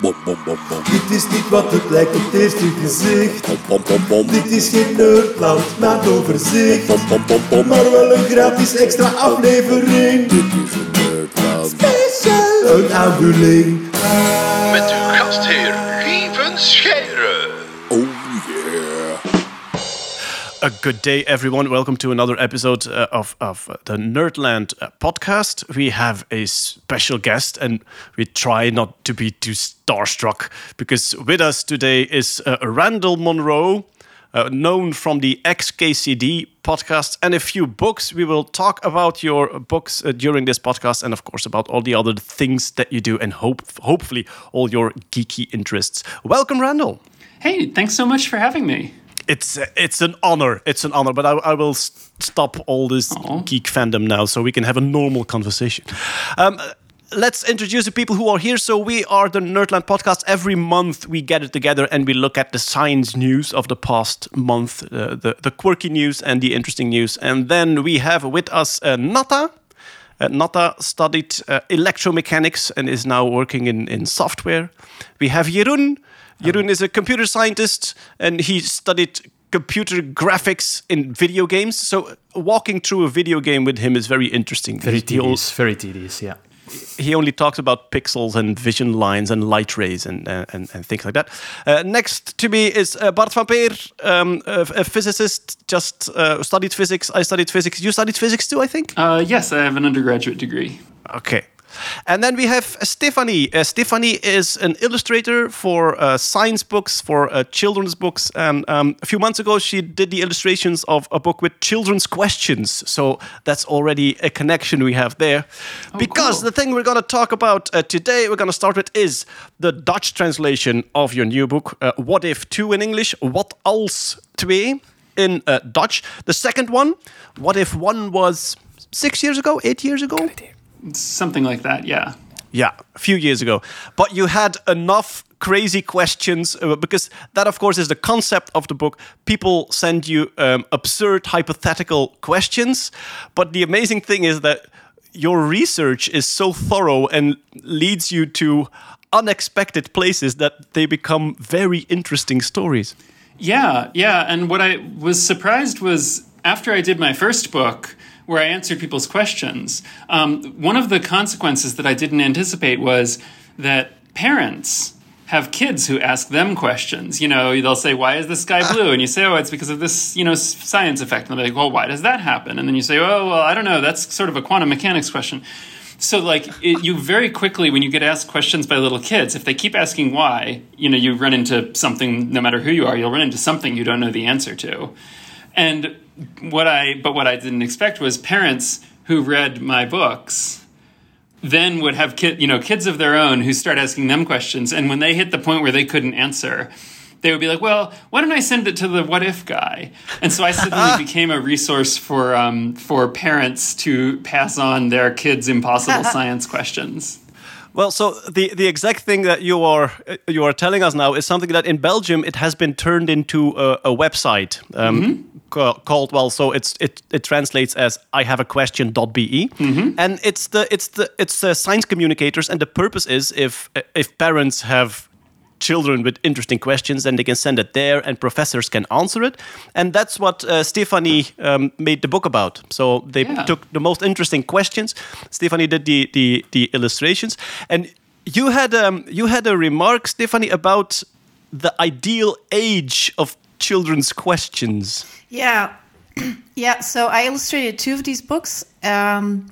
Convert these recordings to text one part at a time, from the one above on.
Bom, bom, bom, bom. Dit is niet wat het lijkt op het eerste gezicht. Bom, bom, bom, bom. Dit is geen nerdland, maar overzicht. Bom, bom, bom, bom. Maar wel een gratis extra aflevering. Dit is een nerdland. Special. Een aanvulling. A good day, everyone. Welcome to another episode uh, of, of uh, the Nerdland uh, podcast. We have a special guest, and we try not to be too starstruck because with us today is uh, Randall Munroe, uh, known from the XKCD podcast and a few books. We will talk about your books uh, during this podcast, and of course, about all the other things that you do, and hope hopefully all your geeky interests. Welcome, Randall. Hey, thanks so much for having me. It's it's an honor. It's an honor. But I, I will stop all this Aw. geek fandom now, so we can have a normal conversation. Um, let's introduce the people who are here. So we are the Nerdland podcast. Every month we get it together and we look at the science news of the past month, uh, the the quirky news and the interesting news, and then we have with us uh, Natha. Uh, Natha studied uh, electromechanics and is now working in, in software. We have Jeroen. Jeroen is a computer scientist and he studied computer graphics in video games. So walking through a video game with him is very interesting. Very He al- tedious, very tedious, yeah. he only talks about pixels and vision lines and light rays and uh, and, and things like that. Uh, next to me is uh, Bart van Peer, um, a, a physicist, just uh, studied physics. I studied physics. You studied physics too, I think. Uh, yes, I have an undergraduate degree. Okay. And then we have Stephanie. Uh, Stephanie is an illustrator for uh, science books, for uh, children's books. And um, a few months ago, she did the illustrations of a book with children's questions. So that's already a connection we have there. because cool. the thing we're going to talk about uh, today, we're going to start with, is the Dutch translation of your new book, uh, What If 2 in English, Wat als 2 in uh, Dutch. The second one, What If 1 was six years ago, eight years ago? Something like that, yeah. Yeah, a few years ago. But you had enough crazy questions uh, because that, of course, is the concept of the book. People send you um, absurd hypothetical questions. But the amazing thing is that your research is so thorough and leads you to unexpected places that they become very interesting stories. Yeah, yeah. And what I was surprised was after I did my first book, where I answered people's questions, um, one of the consequences that I didn't anticipate was that parents have kids who ask them questions. You know, they'll say, "Why is the sky blue?" And you say, "Oh, it's because of this, you know, science effect." And they're like, "Well, why does that happen?" And then you say, "Oh, well, I don't know. That's sort of a quantum mechanics question." So, like, it, you very quickly, when you get asked questions by little kids, if they keep asking why, you know, you run into something. No matter who you are, you'll run into something you don't know the answer to. And what I, but what I didn't expect was parents who read my books then would have kid, you know, kids of their own who start asking them questions, and when they hit the point where they couldn't answer. They would be like, "Well, why don't I send it to the what if guy?" And so I suddenly became a resource for um, for parents to pass on their kids' impossible science questions. Well, so the, the exact thing that you are uh, you are telling us now is something that in Belgium it has been turned into a, a website um, ca- called well, so it's it, it translates as I have a question.be, and it's the it's the it's uh, science communicators, and the purpose is if if parents have children with interesting questions, and they can send it there, and professors can answer it, and that's what uh, Stephanie um, made the book about. So they Yeah. took the most interesting questions. Stephanie did the the, the illustrations, and you had um, you had a remark, Stephanie, about the ideal age of children's questions. Yeah. yeah. So I illustrated two of these books. Um,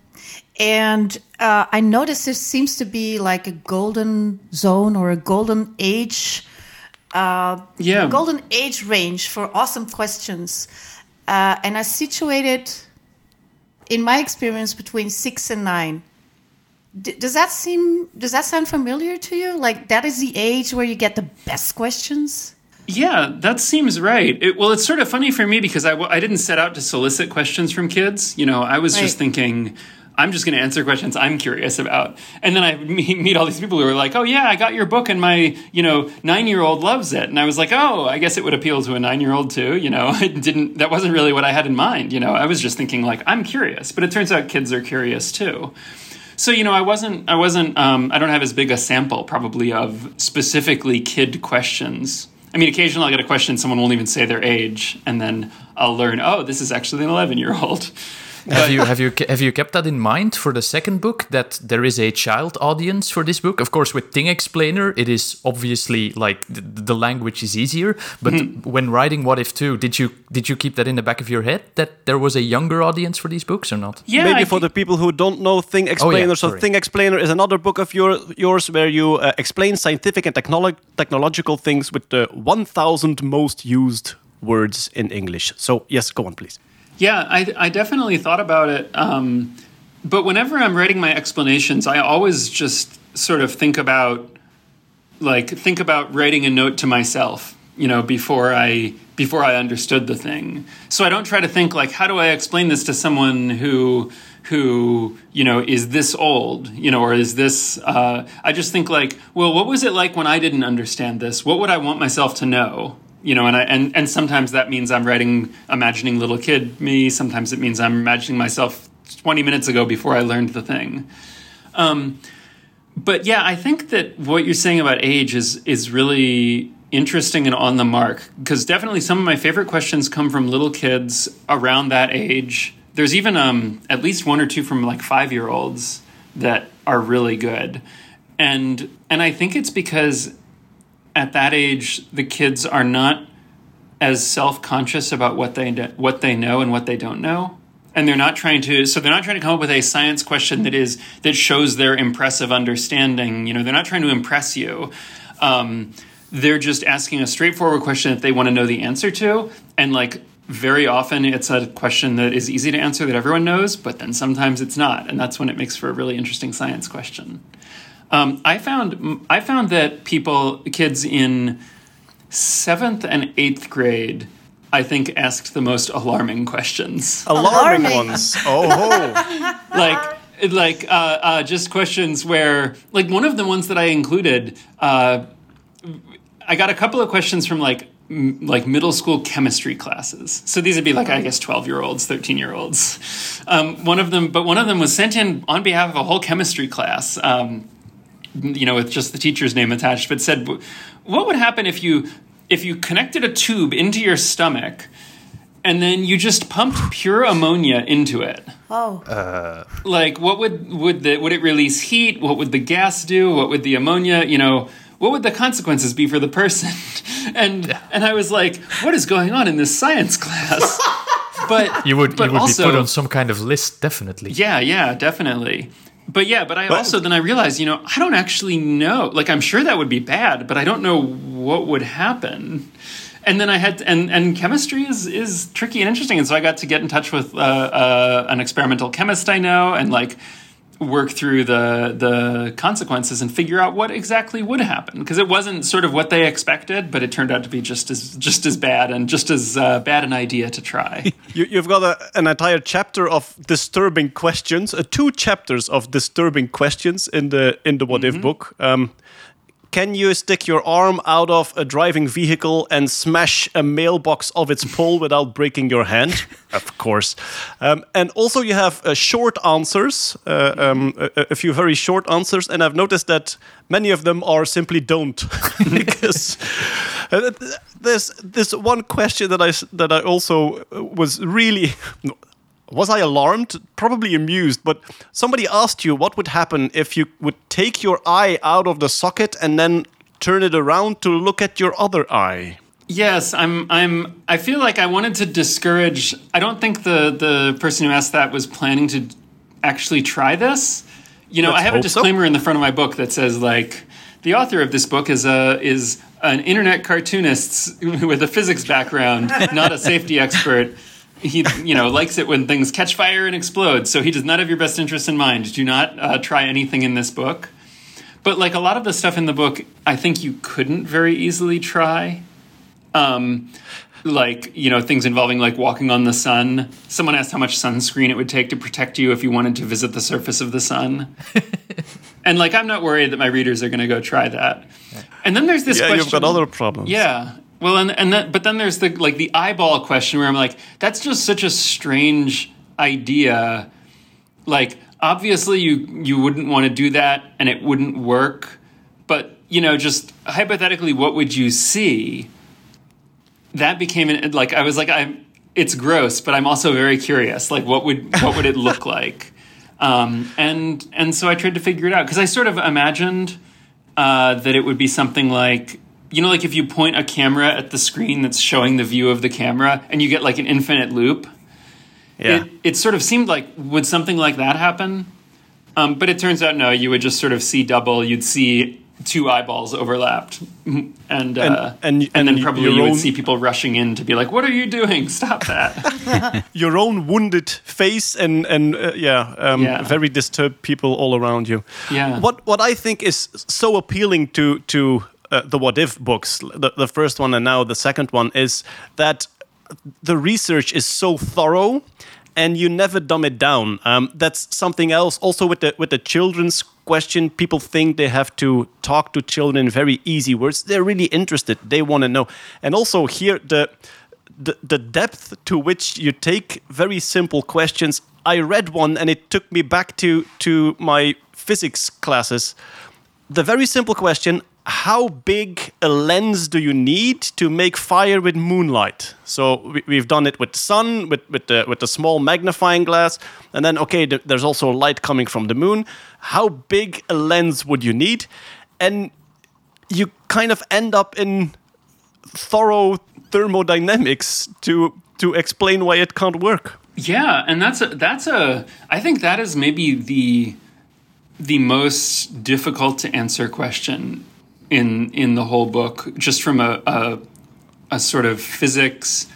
and uh, I noticed there seems to be like a golden zone or a golden age, uh, Yeah. golden age range for awesome questions. Uh, and I situated, in my experience, between six and nine. D- does that seem? Does that sound familiar to you? Like that is the age where you get the best questions. Yeah, that seems right. It, well, it's sort of funny for me because I, I didn't set out to solicit questions from kids. You know, I was just thinking, I'm just going to answer questions I'm curious about. And then I meet, all these people who are like, oh, yeah, I got your book and my, you know, nine year old loves it. And I was like, oh, I guess it would appeal to a nine year old too. You know, it didn't, that wasn't really what I had in mind. You know, I was just thinking, like, I'm curious. But it turns out kids are curious too. So you know, I wasn't, I wasn't, um, I don't have as big a sample probably of specifically kid questions. I mean, occasionally I'll get a question, someone won't even say their age, and then I'll learn, oh, this is actually an eleven-year-old. Have you have you have you kept that in mind for the second book that there is a child audience for this book? Of course, with Thing Explainer, it is obviously like the, the language is easier. But Hmm. when writing What If Two, did you did you keep that in the back of your head that there was a younger audience for these books or not? Yeah, Maybe I for the people who don't know Thing Explainer, Oh, yeah, so. Thing Explainer is another book of your, yours where you uh, explain scientific and technolo- technological things with the 1,000 most used words in English. So, yes, go on, please. Yeah, I, I definitely thought about it. Um, but whenever I'm writing my explanations, I always just sort of think about, like, think about writing a note to myself, you know, before I before I understood the thing. So I don't try to think like, how do I explain this to someone who who you know is this old, you know, or is this? Uh, I just think like, well, what was it like when I didn't understand this? What would I want myself to know? You know and I, and and sometimes that means i'm writing imagining little kid me. Sometimes it means i'm imagining myself 20 minutes ago before i learned the thing. Um, but yeah i think that what you're saying about age is is really interesting and on the mark because definitely some of my favorite questions come from little kids around that age. There's even um, at least one or two from like five year olds that are really good. And and i think it's because at that age, the kids are not as self-conscious about what they what they know and what they don't know, and they're not trying to. So they're not trying to come up with a science question that is that shows their impressive understanding. You know, they're not trying to impress you. Um, they're just asking a straightforward question that they want to know the answer to, and like very often it's a question that is easy to answer that everyone knows, but then sometimes it's not, and that's when it makes for a really interesting science question. Um, I found I found that people, kids in seventh and eighth grade, I think asked the most alarming questions. Alarming, Alarming. ones. Oh, like like uh, uh, just questions where like one of the ones that I included, uh, I got a couple of questions from like m- like middle school chemistry classes. So these would be like I guess twelve year olds, thirteen year olds. Um, one of them, but one of them was sent in on behalf of a whole chemistry class. Um, you know, with just the teacher's name attached, but said, "What would happen if you if you connected a tube into your stomach?" And then you just pumped pure ammonia into it? Oh, uh. like what would would the would it release heat? What would the gas do? What would the ammonia you know what would the consequences be for the person? And and i was like what is going on in this science class? But You would but you would also, be put on some kind of list, definitely. yeah yeah definitely but yeah but i also then i realized you know i don't actually know. Like i'm sure that would be bad but i don't know what would happen. And then I had and and chemistry is is tricky and interesting, and so I got to get in touch with uh, uh, an experimental chemist I know, and like work through the the consequences and figure out what exactly would happen because it wasn't sort of what they expected, but it turned out to be just as just as bad and just as uh, bad an idea to try. you, you've got a, an entire chapter of disturbing questions, uh, two chapters of disturbing questions in the in the What If book. Um, can you stick your arm out of a driving vehicle and smash a mailbox of its pole without breaking your hand? of course. Um, and also, you have uh, short answers, uh, um, a, a few very short answers, and I've noticed that many of them are simply don't. because uh, there's this one question that I that I also uh, was really was I alarmed? Probably amused, but somebody asked you what would happen if you would take your eye out of the socket and then turn it around to look at your other eye. Yes, I'm. I'm. I feel like I wanted to discourage. I don't think the the person who asked that was planning to actually try this. You know, Let's I have a hope so. disclaimer in the front of my book that says like the author of this book is a is an internet cartoonist with a physics background, not a safety expert. He, you know, likes it when things catch fire and explode. So he does not have your best interest in mind. Do not uh, try anything in this book. But like a lot of the stuff in the book, I think you couldn't very easily try um, like you know things involving like walking on the sun. Someone asked how much sunscreen it would take to protect you if you wanted to visit the surface of the sun. and like I'm not worried that my readers are going to go try that. And then there's this Yeah, question. you've got other problems. Yeah. Well, and and that, but then there's the like the eyeball question where I'm like, that's just such a strange idea. Like obviously you you wouldn't want to do that and it wouldn't work but you know just hypothetically what would you see that became an, like i was like I'm. it's gross but i'm also very curious like what would what would it look like um, and and so i tried to figure it out because i sort of imagined uh, that it would be something like you know like if you point a camera at the screen that's showing the view of the camera and you get like an infinite loop Yeah. it, it sort of seemed like would something like that happen um, but it turns out no you would just sort of see double you'd see two eyeballs overlapped and uh, And- and, and- then probably you would own- see people rushing in to be like what are you doing stop that your own wounded face and and uh, yeah, um, Yeah. very disturbed people all around you. Yeah. What what I think is so appealing to to uh, the What If books, the, the first one and now the second one, is that the research is so thorough. And you never dumb it down. Um, that's something else. Also, with the with the children's question, people think they have to talk to children in very easy words. They're really interested. They want to know. And also here, the the, the depth to which you take very simple questions. I read one and it took me back to, to my physics classes. The very simple question How big a lens do you need to make fire with moonlight? So we, we've done it with the sun, with, with, the, with the small magnifying glass. And then, okay, th- there's also light coming from the moon. How big a lens would you need? And you kind of end up in thorough thermodynamics to to explain why it can't work. Yeah, and that's a, that's a I think that is maybe the the most difficult to answer question in in the whole book, just from a a, a sort of physics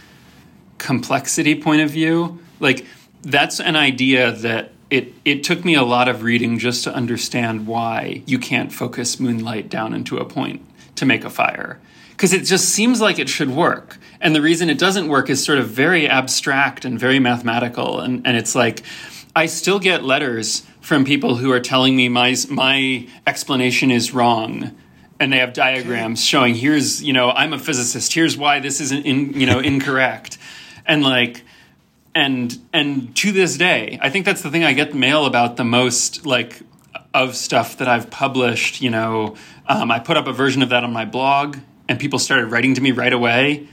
complexity point of view. Like that's an idea that it it took me a lot of reading just to understand why you can't focus moonlight down into a point to make a fire. Because it just seems like it should work. And the reason it doesn't work is sort of very abstract and very mathematical. And, and it's like i still get letters from people who are telling me my my explanation is wrong and they have diagrams showing here's you know i'm a physicist here's why this isn't in, you know incorrect. And like and and to this day i think that's the thing i get mail about the most like of stuff that i've published you know um, i put up a version of that on my blog and people started writing to me right away.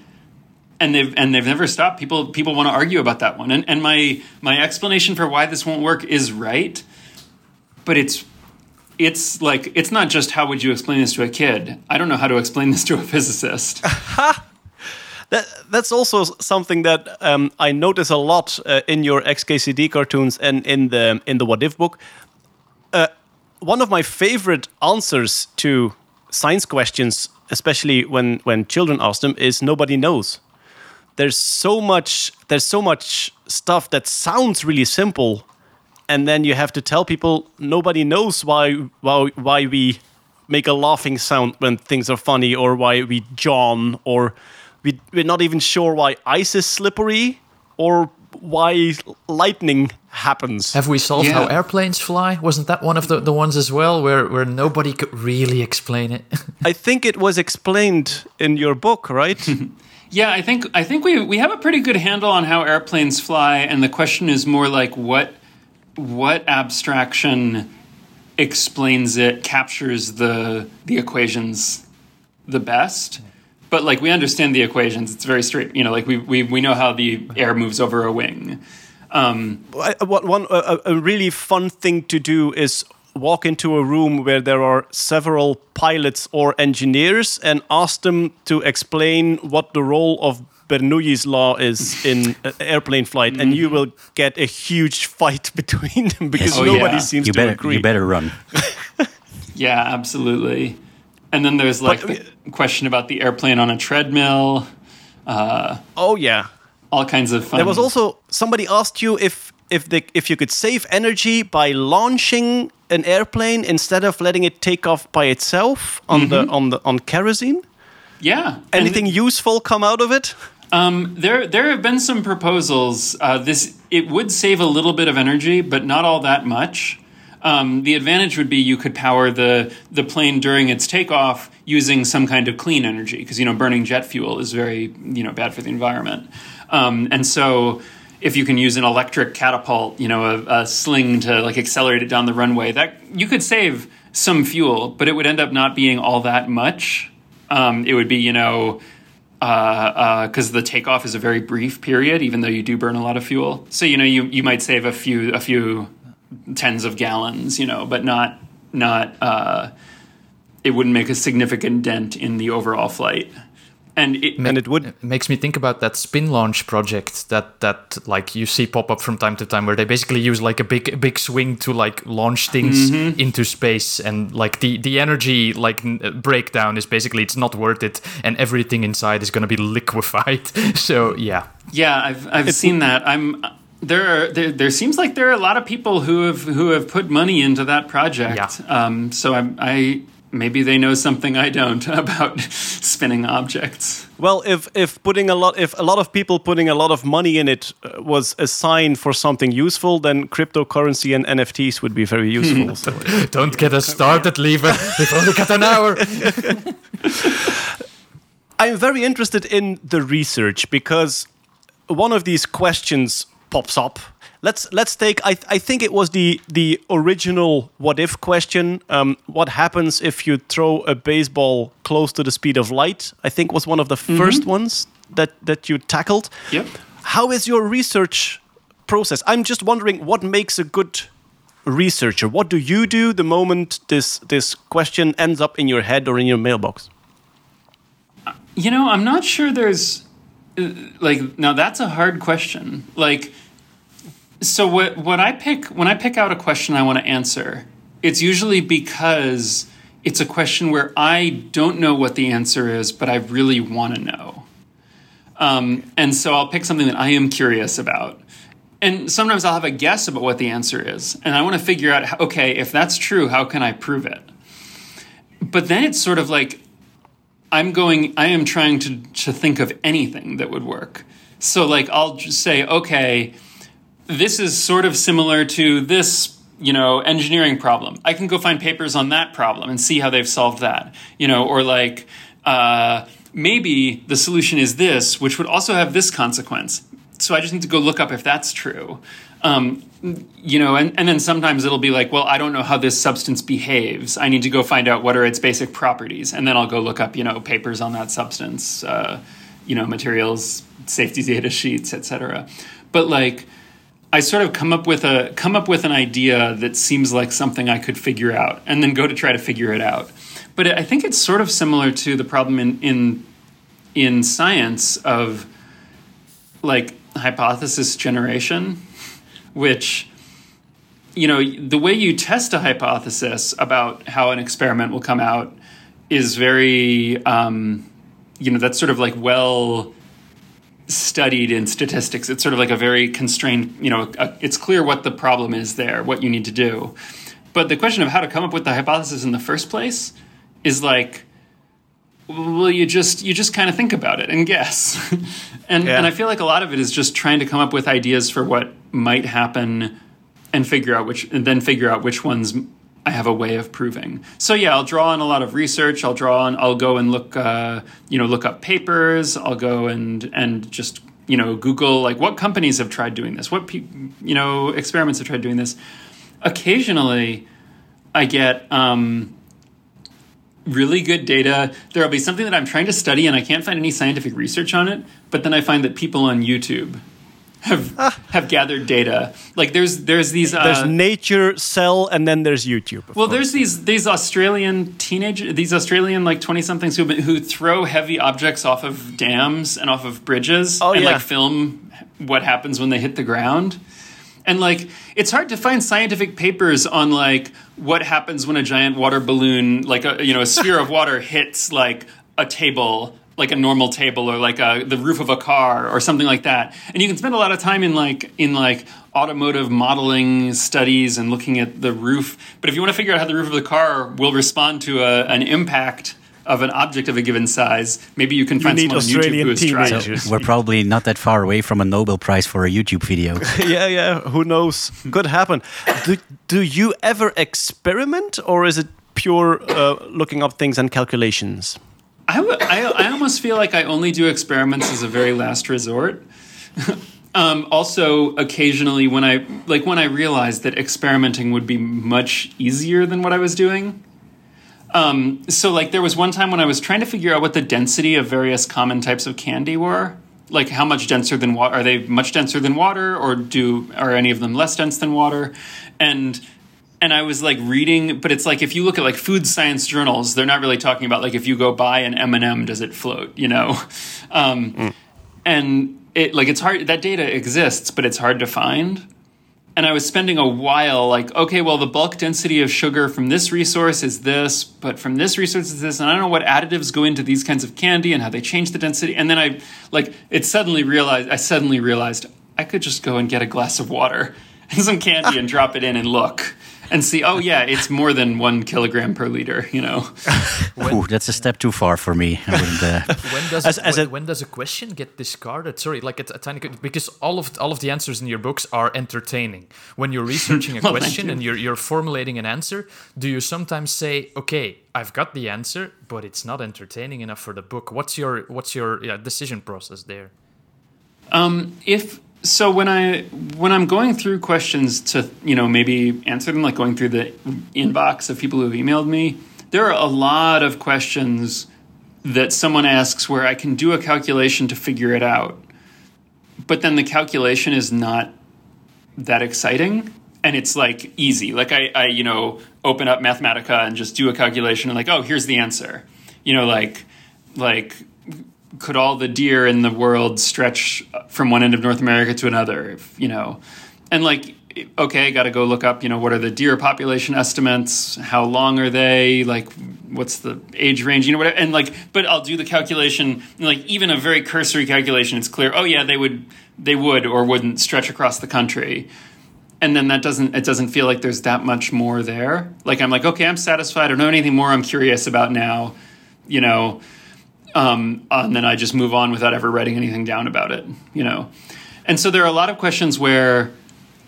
And they've and they've never stopped. People people want to argue about that one. And and my my explanation for why this won't work is right but it's it's like it's not just how would you explain this to a kid i don't know how to explain this to a physicist That that's also something that um, I notice a lot uh, in your XKCD cartoons and in the in the What If book. Uh, one of my favorite answers to science questions, especially when when children ask them, is nobody knows. There's so much there's so much stuff that sounds really simple, and then you have to tell people nobody knows why why why we make a laughing sound when things are funny or why we yawn or we, we're not even sure why ice is slippery or why lightning happens. Have we solved how airplanes fly? Wasn't that one of the, the ones as well where, where nobody could really explain it? I think it was explained in your book, right? Yeah, I think I think we we have a pretty good handle on how airplanes fly, and the question is more like what what abstraction explains it, captures the the equations the best. But like we understand the equations, it's very straight. You know, like we we, we know how the air moves over a wing. Um, what one a, a really fun thing to do is walk into a room where there are several pilots or engineers and ask them to explain what the role of Bernoulli's law is in uh, airplane flight, and you mm-hmm. will get a huge fight between them because Oh, nobody yeah. seems You to better, agree. you better run. yeah, absolutely. And then there's like But- uh, the question about the airplane on a treadmill. Uh, oh yeah, All kinds of fun. There was also somebody asked you if if the if you could save energy by launching an airplane instead of letting it take off by itself on the mm-hmm. on the on kerosene. yeah. And Anything useful come out of it? Um, there, there have been some proposals. Uh, this it would save a little bit of energy, but not all that much. Um, the advantage would be you could power the the plane during its takeoff using some kind of clean energy because you know burning jet fuel is very you know bad for the environment, um, and so if you can use an electric catapult, you know, a, a sling to like accelerate it down the runway, that you could save some fuel, but it would end up not being all that much. Um, it would be, you know, because the takeoff is a very brief period, even though you do burn a lot of fuel. So you know, you you might save a few a few tens of gallons, you know, but not not. Uh, it wouldn't make a significant dent in the overall flight. And it, and it would It makes me think about that SpinLaunch project that that like you see pop up from time to time where they basically use like a big big swing to like launch things into space and like the the energy like n- breakdown is basically it's not worth it and everything inside is going to be liquefied so yeah Yeah, I've I've seen that. I'm there are there, there seems like there are a lot of people who have who have put money into that project. Yeah. Um, so I'm, I maybe they know something I don't about spinning objects. Well, if if putting a lot if a lot of people putting a lot of money in it uh, was a sign for something useful, then cryptocurrency and NFTs would be very useful. so, don't get us started Lieven we've only got an hour I'm very interested in the research because one of these questions pops up. Let's let's take. I I think it was the the original what if question. Um, what happens if you throw a baseball close to the speed of light? I think was one of the first ones that that you tackled. Yep. How is your research process? I'm just wondering what makes a good researcher. What do you do the moment this this question ends up in your head or in your mailbox? You know, I'm not sure there's uh, like now that's a hard question. Like so what what I pick when I pick out a question I want to answer, it's usually because it's a question where I don't know what the answer is, but I really want to know. Um, and so I'll pick something that I am curious about. And sometimes I'll have a guess about what the answer is. And I want to figure out, okay, if that's true, how can I prove it? But then it's sort of like I'm going, I am trying to, to think of anything that would work. So, like, I'll just say, okay, this is sort of similar to this, you know, engineering problem. I can go find papers on that problem and see how they've solved that, you know, or like, uh, maybe the solution is this, which would also have this consequence. So I just need to go look up if that's true. Um, you know, and, and then sometimes it'll be like, well, I don't know how this substance behaves. I need to go find out what are its basic properties. And then I'll go look up, you know, papers on that substance, uh, you know, materials, safety data sheets, etc. But like, I sort of come up with a come up with an idea that seems like something I could figure out, and then go to try to figure it out. But I think it's sort of similar to the problem in in in science of like hypothesis generation, which you know the way you test a hypothesis about how an experiment will come out is very um, you know that's sort of like well studied in statistics. It's sort of like a very constrained, you know, a, it's clear what the problem is there, what you need to do. But the question of how to come up with the hypothesis in the first place is like, well, you just you just kind of think about it and guess, and Yeah. and I feel like a lot of it is just trying to come up with ideas for what might happen, and figure out which, and then figure out which ones I have a way of proving. So yeah, I'll draw on a lot of research. I'll draw on. I'll go and look, uh, you know, look up papers. I'll go and and just you know Google like what companies have tried doing this. What pe- you know experiments have tried doing this. Occasionally, I get um, really good data. There will be something that I'm trying to study and I can't find any scientific research on it. But then I find that people on YouTube have have gathered data. Like there's there's these uh, There's Nature, Cell, and then there's YouTube. well, course. there's these these Australian teenage these Australian like twenty somethings who who throw heavy objects off of dams and off of bridges Oh, and yeah. like film what happens when they hit the ground. And like it's hard to find scientific papers on like what happens when a giant water balloon like a you know a sphere of water hits like a table like a normal table or like a, the roof of a car or something like that. And you can spend a lot of time in like in like automotive modeling studies and looking at the roof. But if you want to figure out how the roof of the car will respond to a, an impact of an object of a given size, maybe you can find need someone on YouTube Australian who has tried it. We're probably not that far away from a Nobel Prize for a YouTube video. yeah, yeah. Who knows? Could happen. Do, do you ever experiment, or is it pure uh, looking up things and calculations? I, w- I, I almost feel like I only do experiments as a very last resort. Um, also, occasionally, when I like when I realized that experimenting would be much easier than what I was doing. Um, so, like, there was one time when I was trying to figure out what the density of various common types of candy were. Like, how much denser than water? Are they much denser than water, or do are any of them less dense than water? And and I was like reading, but it's like if you look at like food science journals, they're not really talking about like if you go buy an M and m does it float? You know, um, and it like it's hard. That data exists, but it's hard to find. And I was spending a while like, okay, well, the bulk density of sugar from this resource is this, but from this resource is this, and I don't know what additives go into these kinds of candy and how they change the density. And then I like it suddenly realized I suddenly realized I could just go and get a glass of water and some candy and drop it in and look and see, oh yeah, it's more than one kilogram per liter. You know, Ooh, that's a step too far for me. I wouldn't, uh, when does As- it, as when, a- when does a question get discarded? Sorry, like a, a tiny because all of all of the answers in your books are entertaining. When you're researching a Well, question you. and you're you're formulating an answer, do you sometimes say, "Okay, I've got the answer, but it's not entertaining enough for the book"? What's your what's your yeah, decision process there? if so when i when i'm going through questions to you know maybe answer them like going through the inbox of people who've emailed me there are a lot of questions that someone asks where i can do a calculation to figure it out. But then the calculation is not that exciting and it's like easy. Like i, I you know open up mathematica and just do a calculation and like oh here's the answer. You know like like could all the deer in the world stretch from one end of North America to another? If, you know, and like, okay, got to go look up. You know, what are the deer population estimates? How long are they? Like, what's the age range? You know, whatever. And like, but I'll do the calculation. Like, even a very cursory calculation, it's clear. Oh yeah, they would, they would or wouldn't stretch across the country. And then that doesn't. It doesn't feel like there's that much more there. Like I'm like, okay, I'm satisfied. I don't know anything more. I'm curious about now. You know, um, and then I just move on without ever writing anything down about it, you know. And so there are a lot of questions where,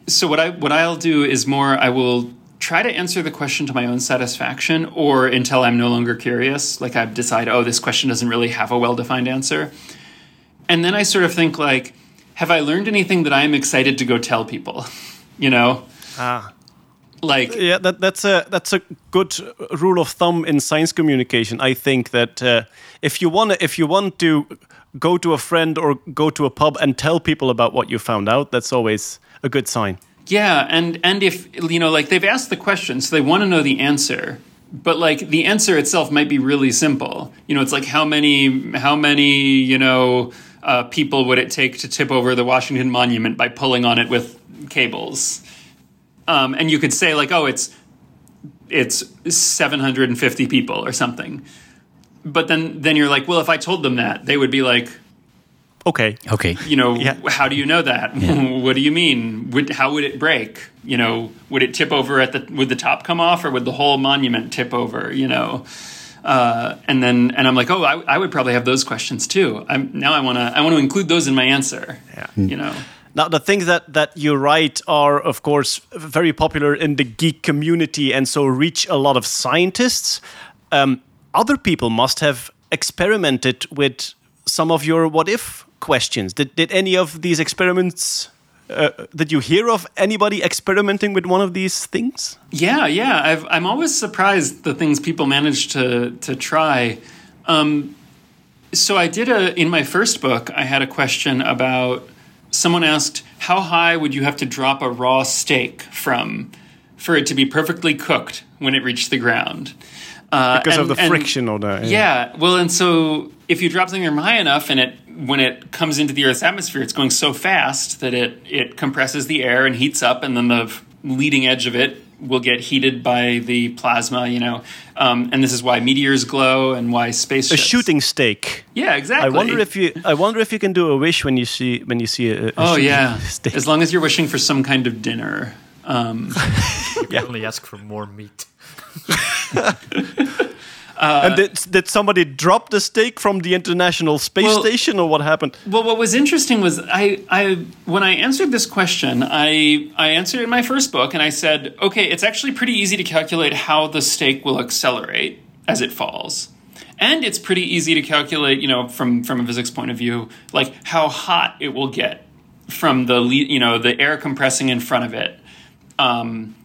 so what I what I'll do is more I will try to answer the question to my own satisfaction, or until I'm no longer curious, like I decide, oh, this question doesn't really have a well defined answer, and then I sort of think like, have I learned anything that I am excited to go tell people, you know? Ah. Like yeah, that, that's a that's a good rule of thumb in science communication. I think that uh, if you want if you want to go to a friend or go to a pub and tell people about what you found out, that's always a good sign. Yeah, and and if you know, like they've asked the question, so they want to know the answer. But like the answer itself might be really simple. You know, it's like how many how many you know uh, people would it take to tip over the Washington Monument by pulling on it with cables? Um, and you could say like, oh, it's it's seven hundred and fifty people or something. But then then you're like, well, if I told them that, they would be like, Okay. okay. you know, Yeah. how do you know that? what do you mean? Would, how would it break? You know, would it tip over at the? Would the top come off, or would the whole monument tip over? You know, uh, and then and I'm like, oh, I, I would probably have those questions too. I'm now I want to I want to include those in my answer. Yeah. You know. Now, the things that, that you write are, of course, very popular in the geek community and so reach a lot of scientists. Um, other people must have experimented with some of your what if questions. Did, did any of these experiments, uh, did you hear of anybody experimenting with one of these things? Yeah, yeah. I've, I'm always surprised the things people manage to to try. Um, so I did a in my first book. I had a question about someone asked how high would you have to drop a raw steak from for it to be perfectly cooked when it reached the ground. Uh, Because of the and- friction or the. yeah. Well, and so if you drop something high enough, and it when it comes into the Earth's atmosphere, it's going so fast that it it compresses the air and heats up, and then the leading edge of it will get heated by the plasma. You know, um, and this is why meteors glow and why space A shooting steak. Yeah, exactly. I wonder if you. I wonder if you can do a wish when you see when you see a. a Oh shooting yeah, steak. as long as you're wishing for some kind of dinner. Um, You can only ask for more meat. and did, did somebody drop the steak from the International Space Well- Station, or what happened? Well, what was interesting was I, I when I answered this question, I I answered it in my first book, and I said, okay, it's actually pretty easy to calculate how the steak will accelerate as it falls, and it's pretty easy to calculate, you know, from from a physics point of view, like how hot it will get from the you know the air compressing in front of it um,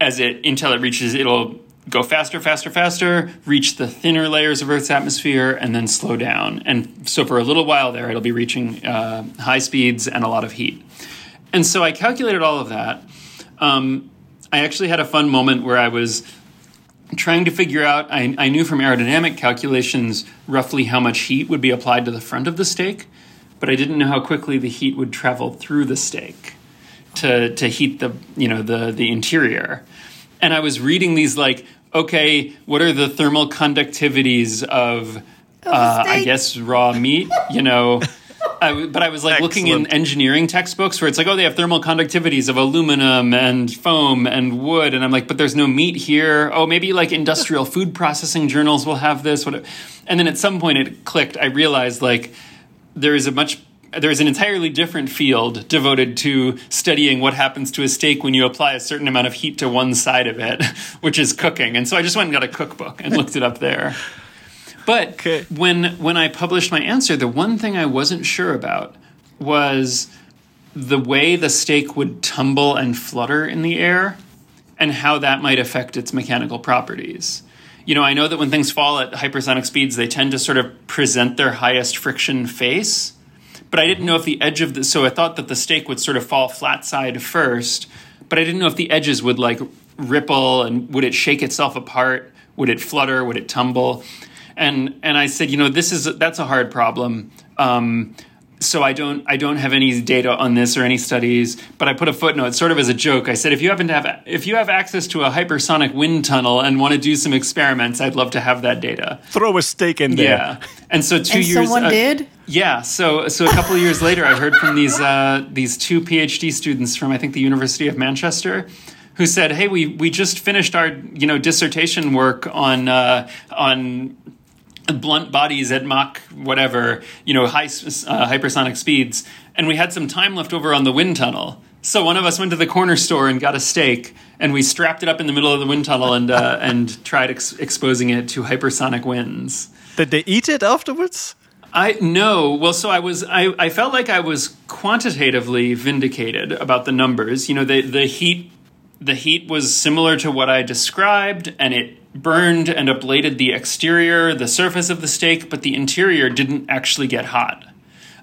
as it until it reaches it'll go faster faster faster reach the thinner layers of earth's atmosphere and then slow down. And so for a little while there it'll be reaching uh, high speeds and a lot of heat. And so i calculated all of that. Um, i actually had a fun moment where i was trying to figure out I, I knew from aerodynamic calculations roughly how much heat would be applied to the front of the steak but i didn't know how quickly the heat would travel through the steak to to heat the you know the the interior. And i was reading these like okay what are the thermal conductivities of uh, i guess raw meat you know I w but I was like looking in engineering textbooks where it's like, oh, they have thermal conductivities of aluminum and foam and wood, and I'm like, but there's no meat here. Oh, maybe like industrial food processing journals will have this. What? And then at some point it clicked. I realized like there is a much there is an entirely different field devoted to studying what happens to a steak when you apply a certain amount of heat to one side of it, which is cooking. And so I just went and got a cookbook and looked it up there. But Okay. when when I published my answer, the one thing I wasn't sure about was the way the steak would tumble and flutter in the air and how that might affect its mechanical properties. You know, I know that when things fall at hypersonic speeds, they tend to sort of present their highest friction face. But I didn't know if the edge of the so I thought that the steak would sort of fall flat side first, but I didn't know if the edges would like ripple and would it shake itself apart? Would it flutter? Would it tumble? And and I said, you know, this is that's a hard problem. Um, so I don't I don't have any data on this or any studies, but I put a footnote sort of as a joke. I said if you happen to have if you have access to a hypersonic wind tunnel and want to do some experiments, I'd love to have that data. Throw a steak in there. Yeah. And so two And years someone uh, did? Yeah, so so a couple of years later I heard from these uh, these two PhD students from I think the University of Manchester who said, "Hey, we we just finished our, you know, dissertation work on uh, on blunt bodies at Mach whatever, you know, high uh, hypersonic speeds, and we had some time left over on the wind tunnel. So one of us went to the corner store and got a steak, and we strapped it up in the middle of the wind tunnel and uh, and tried ex- exposing it to hypersonic winds. Did they eat it afterwards? I no. Well, so I was. I, I felt like I was quantitatively vindicated about the numbers. You know, the the heat the heat was similar to what I described, and it burned and ablated the exterior, the surface of the steak, but the interior didn't actually get hot.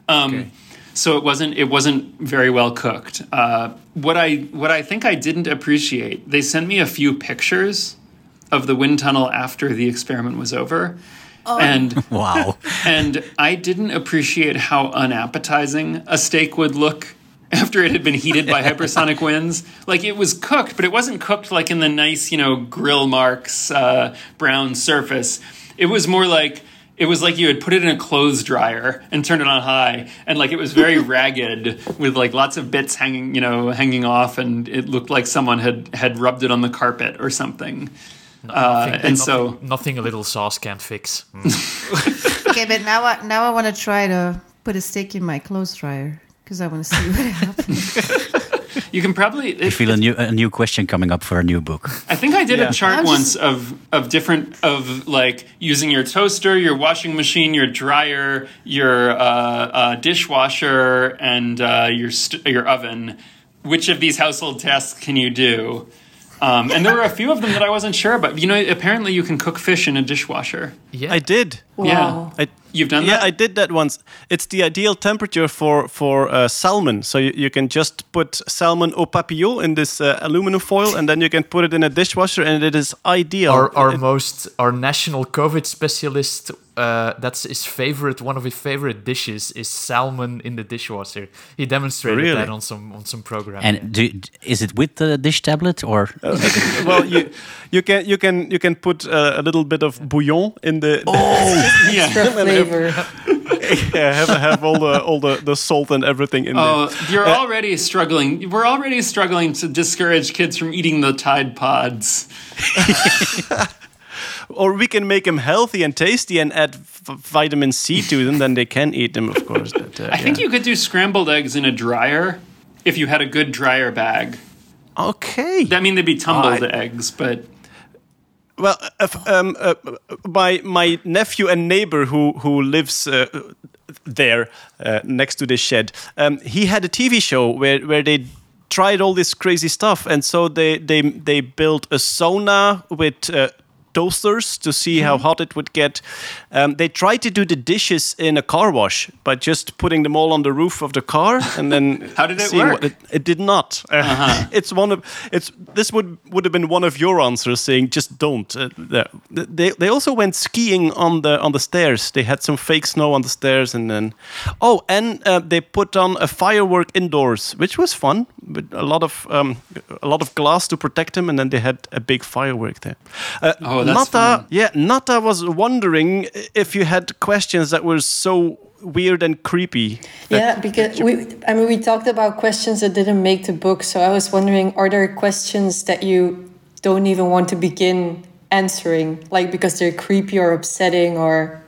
Um, So it wasn't it wasn't very well cooked. Uh, what I what I think I didn't appreciate. They sent me a few pictures of the wind tunnel after the experiment was over, and Wow. and I didn't appreciate how unappetizing a steak would look after it had been heated by hypersonic winds. Like it was cooked, but it wasn't cooked like in the nice, you know, grill marks uh, brown surface. It was more like it was like you had put it in a clothes dryer and turned it on high, and like it was very ragged with like lots of bits hanging, you know, hanging off, and it looked like someone had had rubbed it on the carpet or something. Uh, Nothing- and nothing, so nothing a little sauce can't fix. Mm. Okay, but now I now I want to try to put a steak in my clothes dryer because I want to see what happens. you can probably I feel a new a new question coming up for a new book. I think I did Yeah. a chart I'm once of of different of like using your toaster, your washing machine, your dryer, your uh, uh, dishwasher, and uh, your st- your oven. Which of these household tasks can you do? Um, and there were a few of them that I wasn't sure about. You know, apparently you can cook fish in a dishwasher. Yeah, I did. Yeah, I, you've done yeah, that. I did that once. It's the ideal temperature for for uh, salmon. So you, you can just put salmon au papillon in this uh, aluminum foil, and then you can put it in a dishwasher, and it is ideal. our our It- most our national COVID specialist. Uh, that's his favorite. One of his favorite dishes is salmon in the dishwasher. He demonstrated Really? that on some on some program. And do, is it with the dish tablet or? well, you you can you can you can put uh, a little bit of bouillon in the. yeah. flavor. yeah, have have all the all the, the salt and everything in there. Oh, there. you're Uh, already struggling. We're already struggling to discourage kids from eating the Tide Pods. Or we can make them healthy and tasty and add v- vitamin C to them. Then they can eat them, of course. But, uh, I think yeah. you could do scrambled eggs in a dryer if you had a good dryer bag. Okay. I mean, they'd be tumbled I- eggs, but Well, uh, f- um, uh, my my nephew and neighbor who who lives uh, there uh, next to this shed. Um, he had a TV show where where they tried all this crazy stuff, and so they they they built a sauna with. Toasters to see how Mm-hmm. hot it would get. Um, they tried to do the dishes in a car wash by just putting them all on the roof of the car, and then How did it work? What it, it did not. Uh, it's one of it's. This would would have been one of your answers, saying just don't. Uh, they they also went skiing on the on the stairs. They had some fake snow on the stairs, and then oh, and uh, they put on a firework indoors, which was fun. With a lot of um, a lot of glass to protect them, and then they had a big firework there. Uh, Oh, that's Natha, fun. yeah, Natha was wondering if you had questions that were so weird and creepy. Yeah, because we, I mean, we talked about questions that didn't make the book. So I was wondering, are there questions that you don't even want to begin answering, like because they're creepy or upsetting, or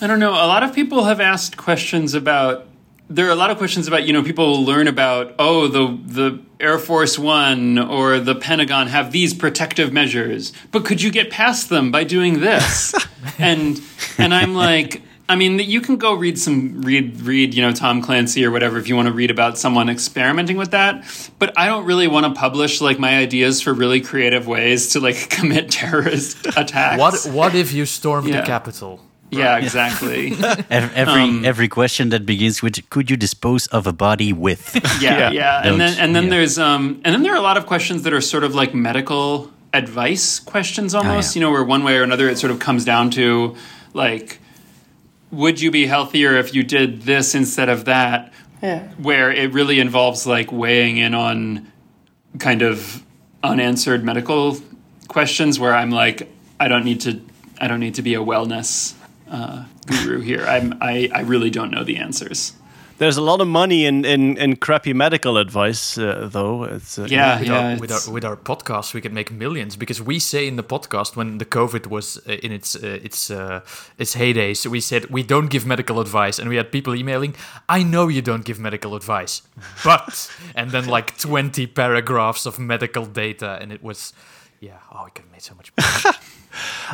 I don't know. A lot of people have asked questions about. There are a lot of questions about you know people will learn about oh the the Air Force One or the Pentagon have these protective measures, but could you get past them by doing this? and and I'm like. I mean, you can go read some read read you know Tom Clancy or whatever if you want to read about someone experimenting with that. But I don't really want to publish like my ideas for really creative ways to like commit terrorist attacks. What what if you stormed Yeah. the Capitol? Yeah, exactly. Every Um, every question that begins with "Could you dispose of a body with?" yeah, Yeah. yeah, and then and then yeah. there's um and then there are a lot of questions that are sort of like medical advice questions almost. yeah. You know, where one way or another it sort of comes down to like, would you be healthier if you did this instead of that? yeah. Where it really involves like weighing in on kind of unanswered medical questions. Where I'm like, I don't need to, I don't need to be a wellness uh, guru here. I'm, I, I really don't know the answers. There's a lot of money in in, in crappy medical advice, uh, though. It's, uh, Yeah, with, yeah. our, with, our, with our podcast, we could make millions because we say in the podcast when the COVID was uh, in its uh, its uh, its heydays, we said we don't give medical advice, and we had people emailing, "I know you don't give medical advice, but," and then like twenty paragraphs of medical data, and it was, yeah, oh, we could have made so much.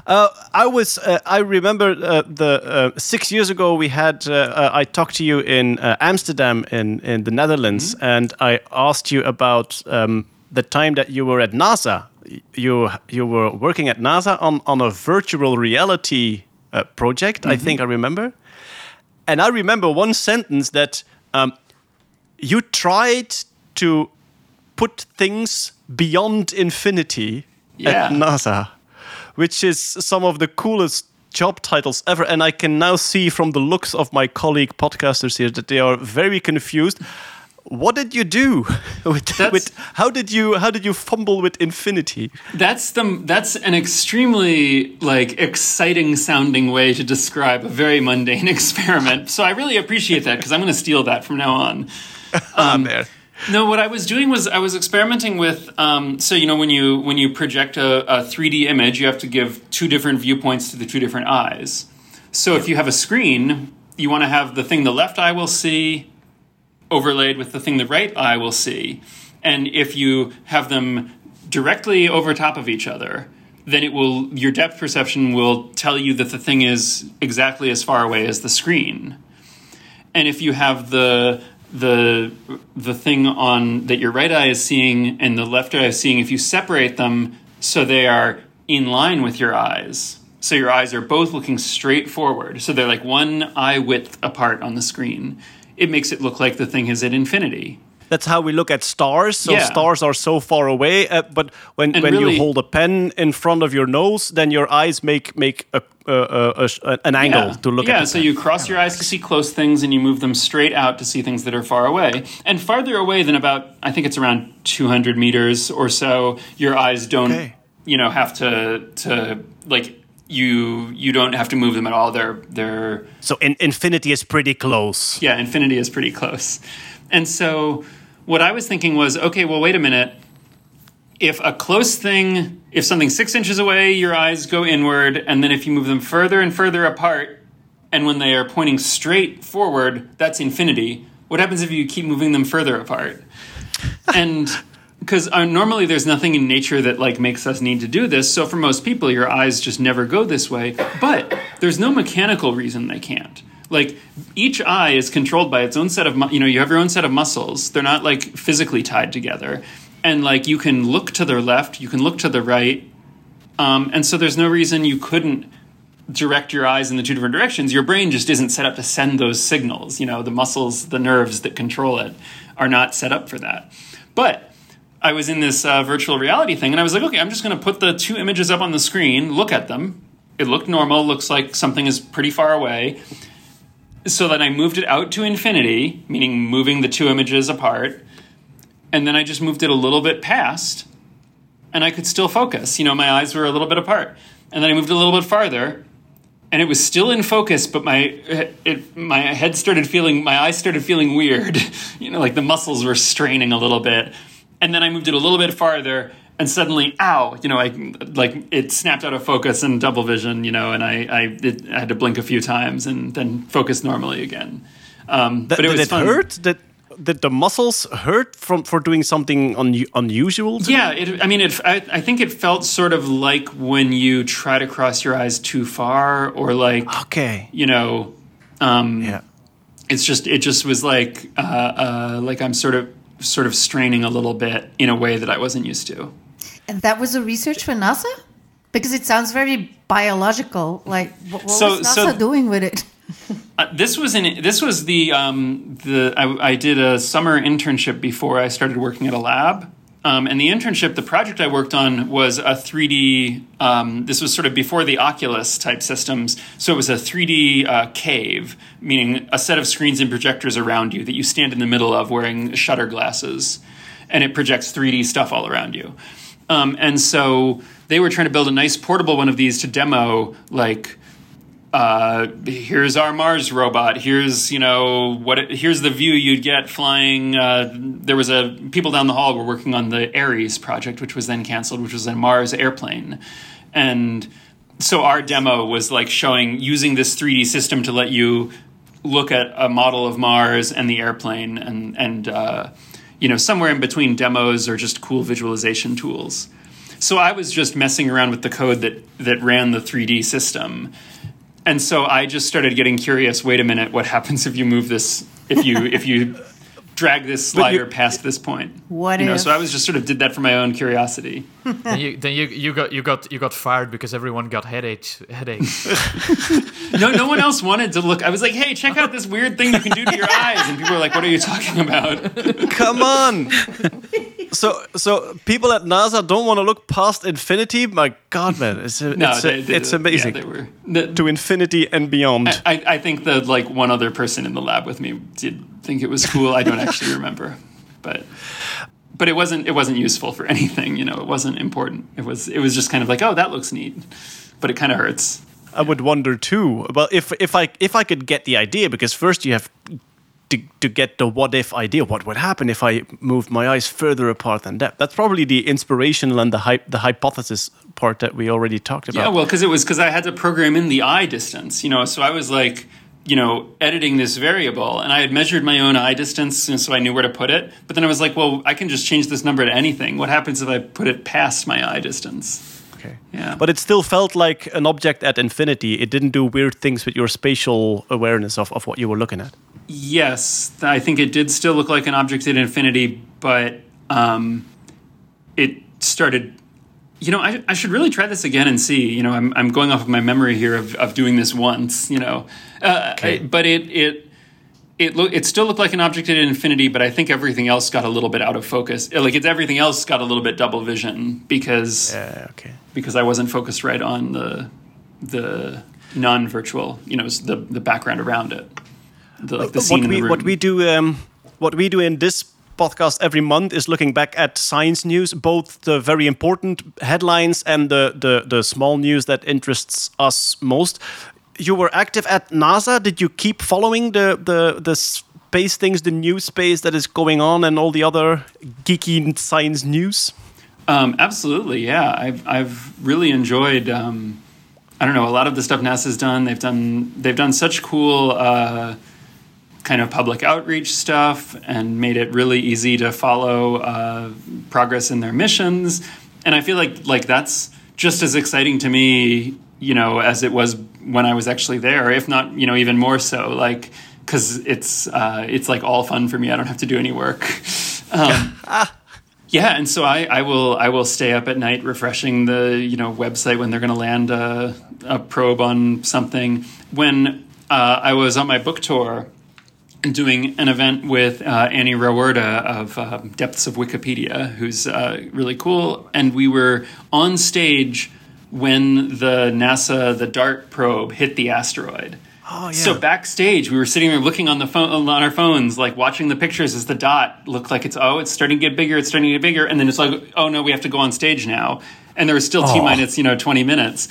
money. I was. Uh, I remember uh, the uh, six years ago we had. Uh, uh, I talked to you in uh, Amsterdam in in the Netherlands, and I asked you about um, the time that you were at NASA. You you were working at NASA on on a virtual reality uh, project. I think I remember, and I remember one sentence that um, you tried to put things beyond infinity Yeah. at NASA, which is some of the coolest job titles ever. And I can now see from the looks of my colleague podcasters here that they are very confused. What did you do with, with how did you how did you fumble with infinity? That's the that's an extremely like exciting sounding way to describe a very mundane experiment. So I really appreciate that because I'm going to steal that from now on. Um, there. No, what I was doing was I was experimenting with. Um, so you know when you when you project a, a 3D image, you have to give two different viewpoints to the two different eyes. So if you have a screen, you want to have the thing the left eye will see overlaid with the thing the right eye will see. And if you have them directly over top of each other, then it will your depth perception will tell you that the thing is exactly as far away as the screen. And if you have the the the thing on that your right eye is seeing and the left eye is seeing, if you separate them so they are in line with your eyes, so your eyes are both looking straight forward, so they're like one eye width apart on the screen, it makes it look like the thing is at infinity. That's how we look at stars. So Yeah. stars are so far away, uh, but when, And when really- you hold a pen in front of your nose, then your eyes make make a, uh, a, an angle to look yeah, at. the so you cross your eyes to see close things and you move them straight out to see things that are far away. And farther away than about, I think it's around 200 meters or so, your eyes don't, Okay. you know, have to, to like, you you don't have to move them at all. They're they're So in, infinity is pretty close. yeah, infinity is pretty close. And so what I was thinking was, okay, well, wait a minute. If a close thing, if something's six inches away, your eyes go inward, and then if you move them further and further apart, and when they are pointing straight forward, that's infinity. What happens if you keep moving them further apart? and because uh, normally there's nothing in nature that like makes us need to do this so for most people your eyes just never go this way but there's no mechanical reason they can't like each eye is controlled by its own set of mu- you know you have your own set of muscles. They're not like physically tied together. And like you can look to the left you can look to the right. Um, and so there's no reason you couldn't direct your eyes in the two different directions. Your brain just isn't set up to send those signals. You know the muscles the nerves that control it are not set up for that. But I was in this uh, virtual reality thing, and I was like, okay, I'm just going to put the two images up on the screen, look at them. It looked normal, looks like something is pretty far away. So then I moved it out to infinity, meaning moving the two images apart. And then I just moved it a little bit past, and I could still focus. You know, my eyes were a little bit apart. And then I moved a little bit farther, and it was still in focus, but my it, my head started feeling, my eyes started feeling weird. You know, like the muscles were straining a little bit and then I moved it a little bit farther, and suddenly, ow! You know, I like it snapped out of focus and double vision. You know, and I I, it, I had to blink a few times and then focus normally again. Um, Th- but it was it fun. hurt? Did did the muscles hurt from for doing something un- unusual? to Yeah, it, I mean, it, I, I think it felt sort of like when you try to cross your eyes too far, or like Okay. you know, um, Yeah. it's just it just was like uh, uh, like I'm sort of sort of straining a little bit in a way that I wasn't used to. And that was a research for NASA? Because it sounds very biological. Like, what, what So- was NASA so- doing with it? Uh, this was in this was the um, the I, I did a summer internship before I started working at a lab. Um, and the internship, the project I worked on was a 3D. Um, this was sort of before the Oculus type systems, so it was a 3D uh, cave, meaning a set of screens and projectors around you that you stand in the middle of wearing shutter glasses, and it projects 3D stuff all around you. Um, and so they were trying to build a nice portable one of these to demo, like uh, here's our Mars robot. Here's you know what. It, here's the view you'd get flying. Uh, there was a people down the hall were working on the Ares project, which was then canceled, which was a Mars airplane, and so our demo was like showing using this 3D system to let you look at a model of Mars and the airplane, and and uh, you know somewhere in between demos or just cool visualization tools. So I was just messing around with the code that that ran the 3D system and so I just started getting curious. Wait a minute, what happens if you move this? If you if you drag this slider past this point? What you know? So I was just sort of did that for my own curiosity. Then you then you, you got you got you got fired because everyone got headaches headaches. No, no one else wanted to look. I was like, hey, check out this weird thing you can do to your eyes, and people were like, what are you talking about? Come on. so so people at NASA don't want to look past infinity. My God, man, it's No, it's, they- they- it's amazing. Yeah, they were. the- to infinity and beyond. I, I think that like one other person in the lab with me did think it was cool. I don't actually remember, but but it wasn't it wasn't useful for anything. You know, it wasn't important. It was it was just kind of like, oh, that looks neat, but it kind of hurts. I would wonder too. Well, if if I if I could get the idea, because first you have to to get the what if idea. What would happen if I moved my eyes further apart than that? That's probably the inspirational and the hy- the hypothesis part that we already talked about. Yeah, well, because it was because I had to program in the eye distance, you know. So I was like, you know, editing this variable, and I had measured my own eye distance, and so I knew where to put it. But then I was like, well, I can just change this number to anything. What happens if I put it past my eye distance? Okay. Yeah. But it still felt like an object at infinity. It didn't do weird things with your spatial awareness of, of what you were looking at. Yes, I think it did still look like an object at infinity, but um, it started. You know, I, I should really try this again and see. You know, I'm, I'm going off of my memory here of, of doing this once. You know, uh, I- but it it it look it still looked like an object at infinity, but I think everything else got a little bit out of focus. Like it's everything else got a little bit double vision because Yeah. Okay. because I wasn't focused right on the the non-virtual. You know, the the background around it, the, like the scene what in we room. what we do um, what we do in this podcast every month is looking back at science news, both the very important headlines and the the, the small news that interests us most. You were active at NASA. Did you keep following the the the space things, the new space that is going on, and all the other geeky science news? Um, absolutely, yeah. I've I've really enjoyed. Um, I don't know a lot of the stuff NASA's done. They've done they've done such cool uh, kind of public outreach stuff and made it really easy to follow uh, progress in their missions. And I feel like like that's just as exciting to me, you know, as it was when I was actually there, if not, you know, even more so, like because it's uh, it's like all fun for me. I don't have to do any work. Um, yeah, and so I, I will I will stay up at night refreshing the you know website when they're going to land a, a probe on something. When uh, I was on my book tour doing an event with uh, Annie Rauwerda of uh, Depths of Wikipedia, who's uh, really cool, and we were on stage when the NASA the DART probe hit the asteroid. Oh, yeah. So backstage, we were sitting there looking on the phone on our phones, like watching the pictures as the dot looked like it's oh, it's starting to get bigger, it's starting to get bigger, and then it's like oh no, we have to go on stage now, and there was still t minus you know twenty minutes.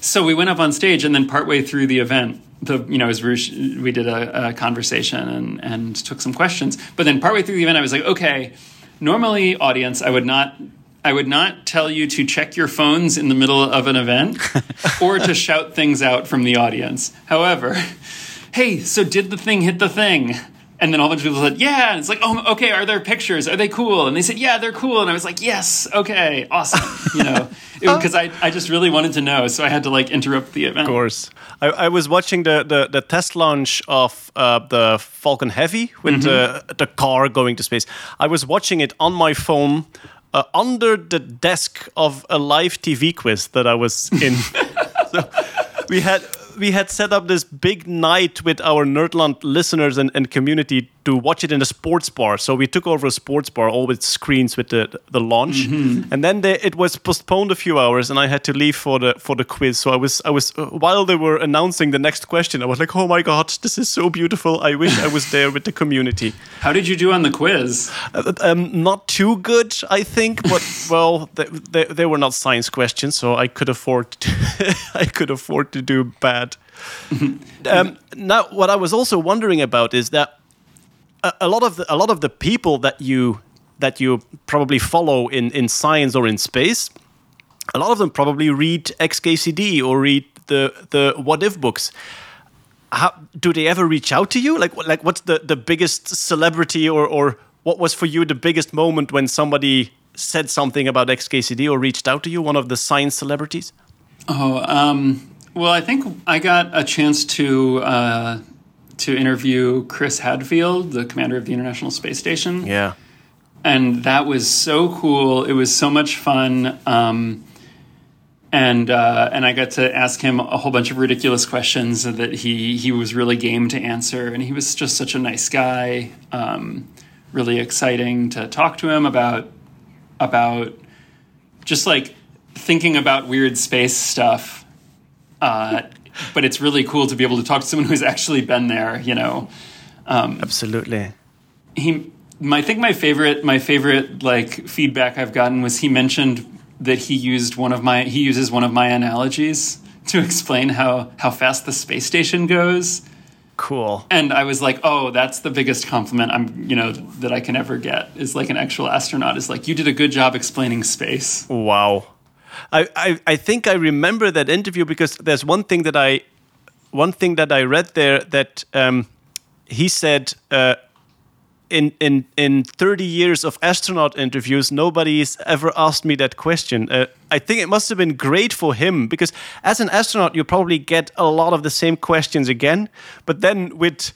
So we went up on stage, and then partway through the event, the you know as we did a, a conversation and and took some questions. But then partway through the event, I was like, okay, normally audience, I would not. I would not tell you to check your phones in the middle of an event or to shout things out from the audience. However, hey, so did the thing hit the thing? And then a whole bunch of people said, yeah. And it's like, oh, okay, are there pictures? Are they cool? And they said, yeah, they're cool. And I was like, yes, okay, awesome. You know, because I, I just really wanted to know. So I had to like interrupt the event. Of course. I, I was watching the, the, the test launch of uh, the Falcon Heavy with the, the car going to space. I was watching it on my phone uh, under the desk of a live TV quiz that I was in. so we had we had set up this big night with our Nerdland listeners and, and community to watch it in a sports bar. So we took over a sports bar, all with screens with the the launch, and then they, it was postponed a few hours, and I had to leave for the for the quiz. So I was I was uh, while they were announcing the next question, I was like, oh my god, this is so beautiful. I wish I was there with the community. How did you do on the quiz? Uh, um, not too good, I think, but well, they, they, they were not science questions, so I could afford to, I could afford to do bad. Um, now, what I was also wondering about is that a, a lot of the, a lot of the people that you that you probably follow in in science or in space, a lot of them probably read XKCD or read the the What If books. How, do they ever reach out to you? Like, like what's the, the biggest celebrity or, or what was for you the biggest moment when somebody said something about XKCD or reached out to you, one of the science celebrities? Oh, um, well, I think I got a chance to uh, to interview Chris Hadfield, the commander of the International Space Station. Yeah. and that was so cool. It was so much fun, um, and uh, and I got to ask him a whole bunch of ridiculous questions that he he was really game to answer, and he was just such a nice guy. Um, really exciting to talk to him about about just like thinking about weird space stuff. Uh, but it's really cool to be able to talk to someone who's actually been there. You know Absolutely. he my, I think my favorite my favorite like feedback I've gotten was he mentioned that he used one of my he uses one of my analogies to explain how how fast the space station goes Cool. and I was like oh that's the biggest compliment I'm you know that I can ever get is like an actual astronaut is like you did a good job explaining space Wow. I, I, I think I remember that interview because there's one thing that I one thing that I read there that um, he said uh, in in in 30 years of astronaut interviews nobody's ever asked me that question. Uh, I think it must have been great for him because as an astronaut you probably get a lot of the same questions again, but then with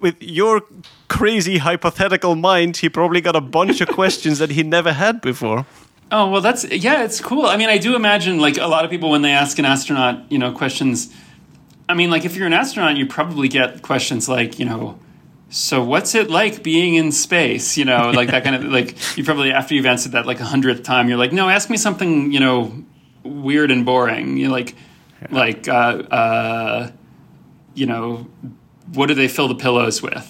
with your crazy hypothetical mind, he probably got a bunch of questions that he never had before. Oh well, that's yeah, it's cool. I mean, I do imagine like a lot of people when they ask an astronaut, you know, questions. I mean, like if you're an astronaut, you probably get questions like, you know, so what's it like being in space? You know, like that kind of like you probably after you've answered that like a hundredth time, you're like, no, ask me something, you know, weird and boring. You know, like like uh, uh, you know, what do they fill the pillows with?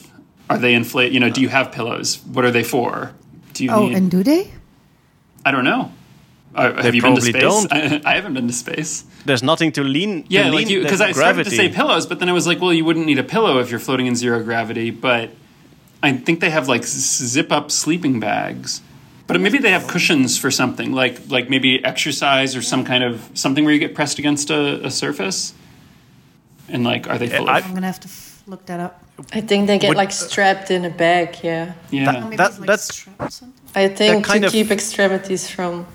Are they inflate? You know, do you have pillows? What are they for? Do you Oh, need? and do they? I don't know. Uh, have you been to space? don't. I, I haven't been to space. There's nothing to lean. to Yeah, lean- you because there's I started to say pillows, but then I was like, well, you wouldn't need a pillow if you're floating in zero gravity. But I think they have like zip up sleeping bags. But maybe they have cushions for something like like maybe exercise or some kind of something where you get pressed against a, a surface. And like, are they full I- of? I'm gonna have to f- look that up. I think they get Would- like strapped in a bag. Yeah, Yeah. Maybe That- like that's- strap something. I think kind to of- keep extremities from.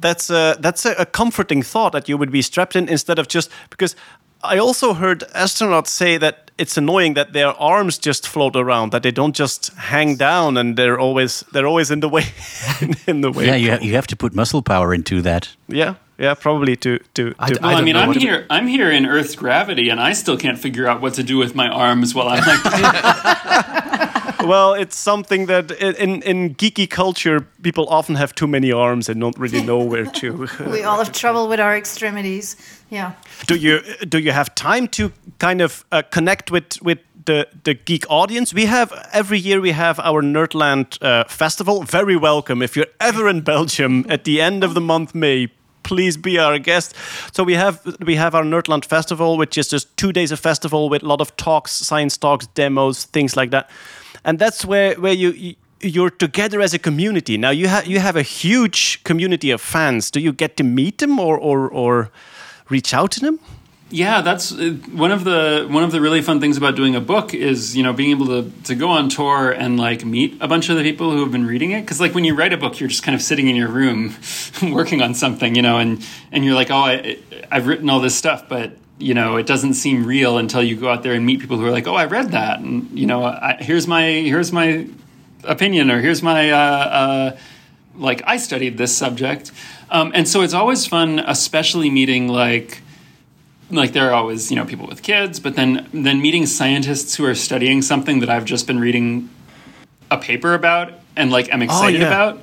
that's a that's a, a comforting thought that you would be strapped in instead of just because I also heard astronauts say that it's annoying that their arms just float around, that they don't just hang down, and they're always they're always in the way, in the way. Yeah, you have, you have to put muscle power into that. yeah, yeah, probably to to. I- to I Well, I, mean, I'm what to- here. I'm here in Earth's gravity, and I still can't figure out what to do with my arms while I'm like. well, it's something that in in geeky culture, people often have too many arms and don't really know where to. We all have trouble with our extremities. Yeah. do you do you have time to kind of uh, connect with with the the geek audience? We have every year we have our Nerdland uh, festival. Very welcome if you're ever in Belgium at the end of the month May. Please be our guest. So we have we have our Nerdland festival, which is just two days of festival with a lot of talks, science talks, demos, things like that. And that's where where you. you you're together as a community now. You have you have a huge community of fans. Do you get to meet them or or, or reach out to them? Yeah, that's uh, one of the one of the really fun things about doing a book is you know being able to to go on tour and like meet a bunch of the people who have been reading it because like when you write a book you're just kind of sitting in your room working on something you know and and you're like oh I I've written all this stuff but you know it doesn't seem real until you go out there and meet people who are like oh I read that. And you know I, here's my here's my opinion or here's my uh, uh, like I studied this subject. Um, and so it's always fun especially meeting like like there are always you know people with kids but then then meeting scientists who are studying something that i've just been reading a paper about and like i'm excited yeah. about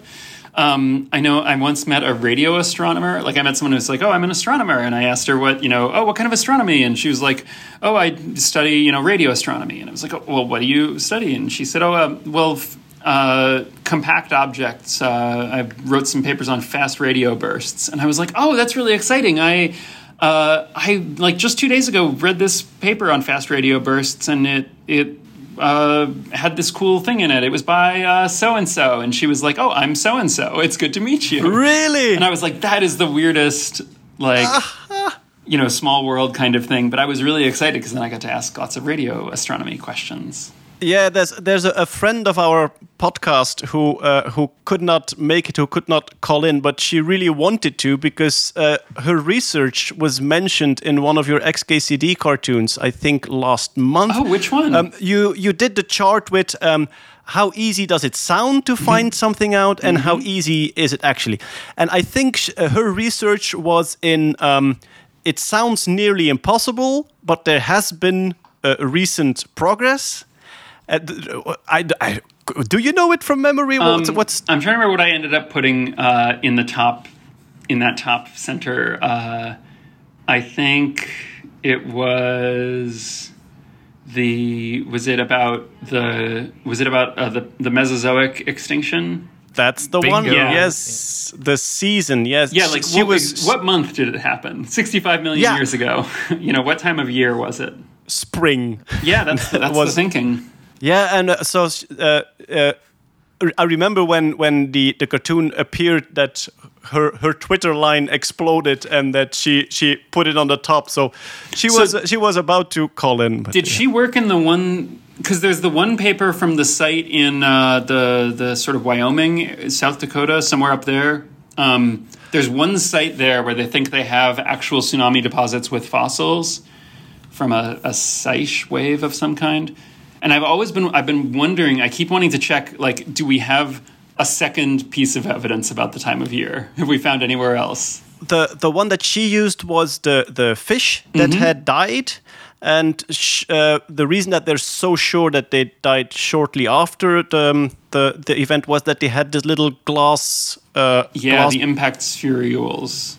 um, i know i once met a radio astronomer. Like i met someone who's like oh i'm an astronomer. And i asked her what you know oh what kind of astronomy? And she was like oh i study you know radio astronomy. And i was like oh, well what do you study? And she said oh uh, well uh, compact objects. Uh, I wrote some papers on fast radio bursts, and I was like, "Oh, that's really exciting!" I, uh, I like just two days ago read this paper on fast radio bursts, and it it uh, had this cool thing in it. It was by so and so, and she was like, "Oh, I'm so and so. It's good to meet you." Really? And I was like, "That is the weirdest, like." You know, small world kind of thing, but I was really excited because then I got to ask lots of radio astronomy questions. Yeah, there's there's a, friend of our podcast who uh, who could not make it, who could not call in, but she really wanted to because uh, her research was mentioned in one of your XKCD cartoons, I think last month. Oh, which one? Um, you you did the chart with. Um, how easy does it sound to find something out, and how easy is it actually? And I think sh- uh, her research was in. Um, it sounds nearly impossible, but there has been uh, recent progress. Uh, th- I, I- do you know it from memory? What's, Um, what's I'm trying to remember what I ended up putting uh, in the top, in that top center. Uh, I think it was the was it about the was it about uh, the the Mesozoic extinction? that's the Bingo. one? Yeah. Yes, the season. Yes, Yeah, like she what, was what month did it happen? 65 million Yeah. years ago. you know, what time of year was it? spring. Yeah, that's that's the Was- thinking. Yeah, and uh, so uh, uh, I remember when when the, the cartoon appeared that her her Twitter line exploded and that she she put it on the top. So she So- was she was about to call in. Did she work in the one? Because there's the one paper from the site in uh, the the sort of Wyoming, South Dakota, somewhere up there. Um, there's one site there where they think they have actual tsunami deposits with fossils from a, a Seiche wave of some kind. And I've always been I've been wondering. I keep wanting to check. Like, do we have a second piece of evidence about the time of year? Have we found anywhere else? the the one that she used was the the fish that Mm-hmm. had died. And sh- uh, the reason that they're so sure that they died shortly after the um, the, the event was that they had this little glass. Uh, Yeah, glass the impact spherules.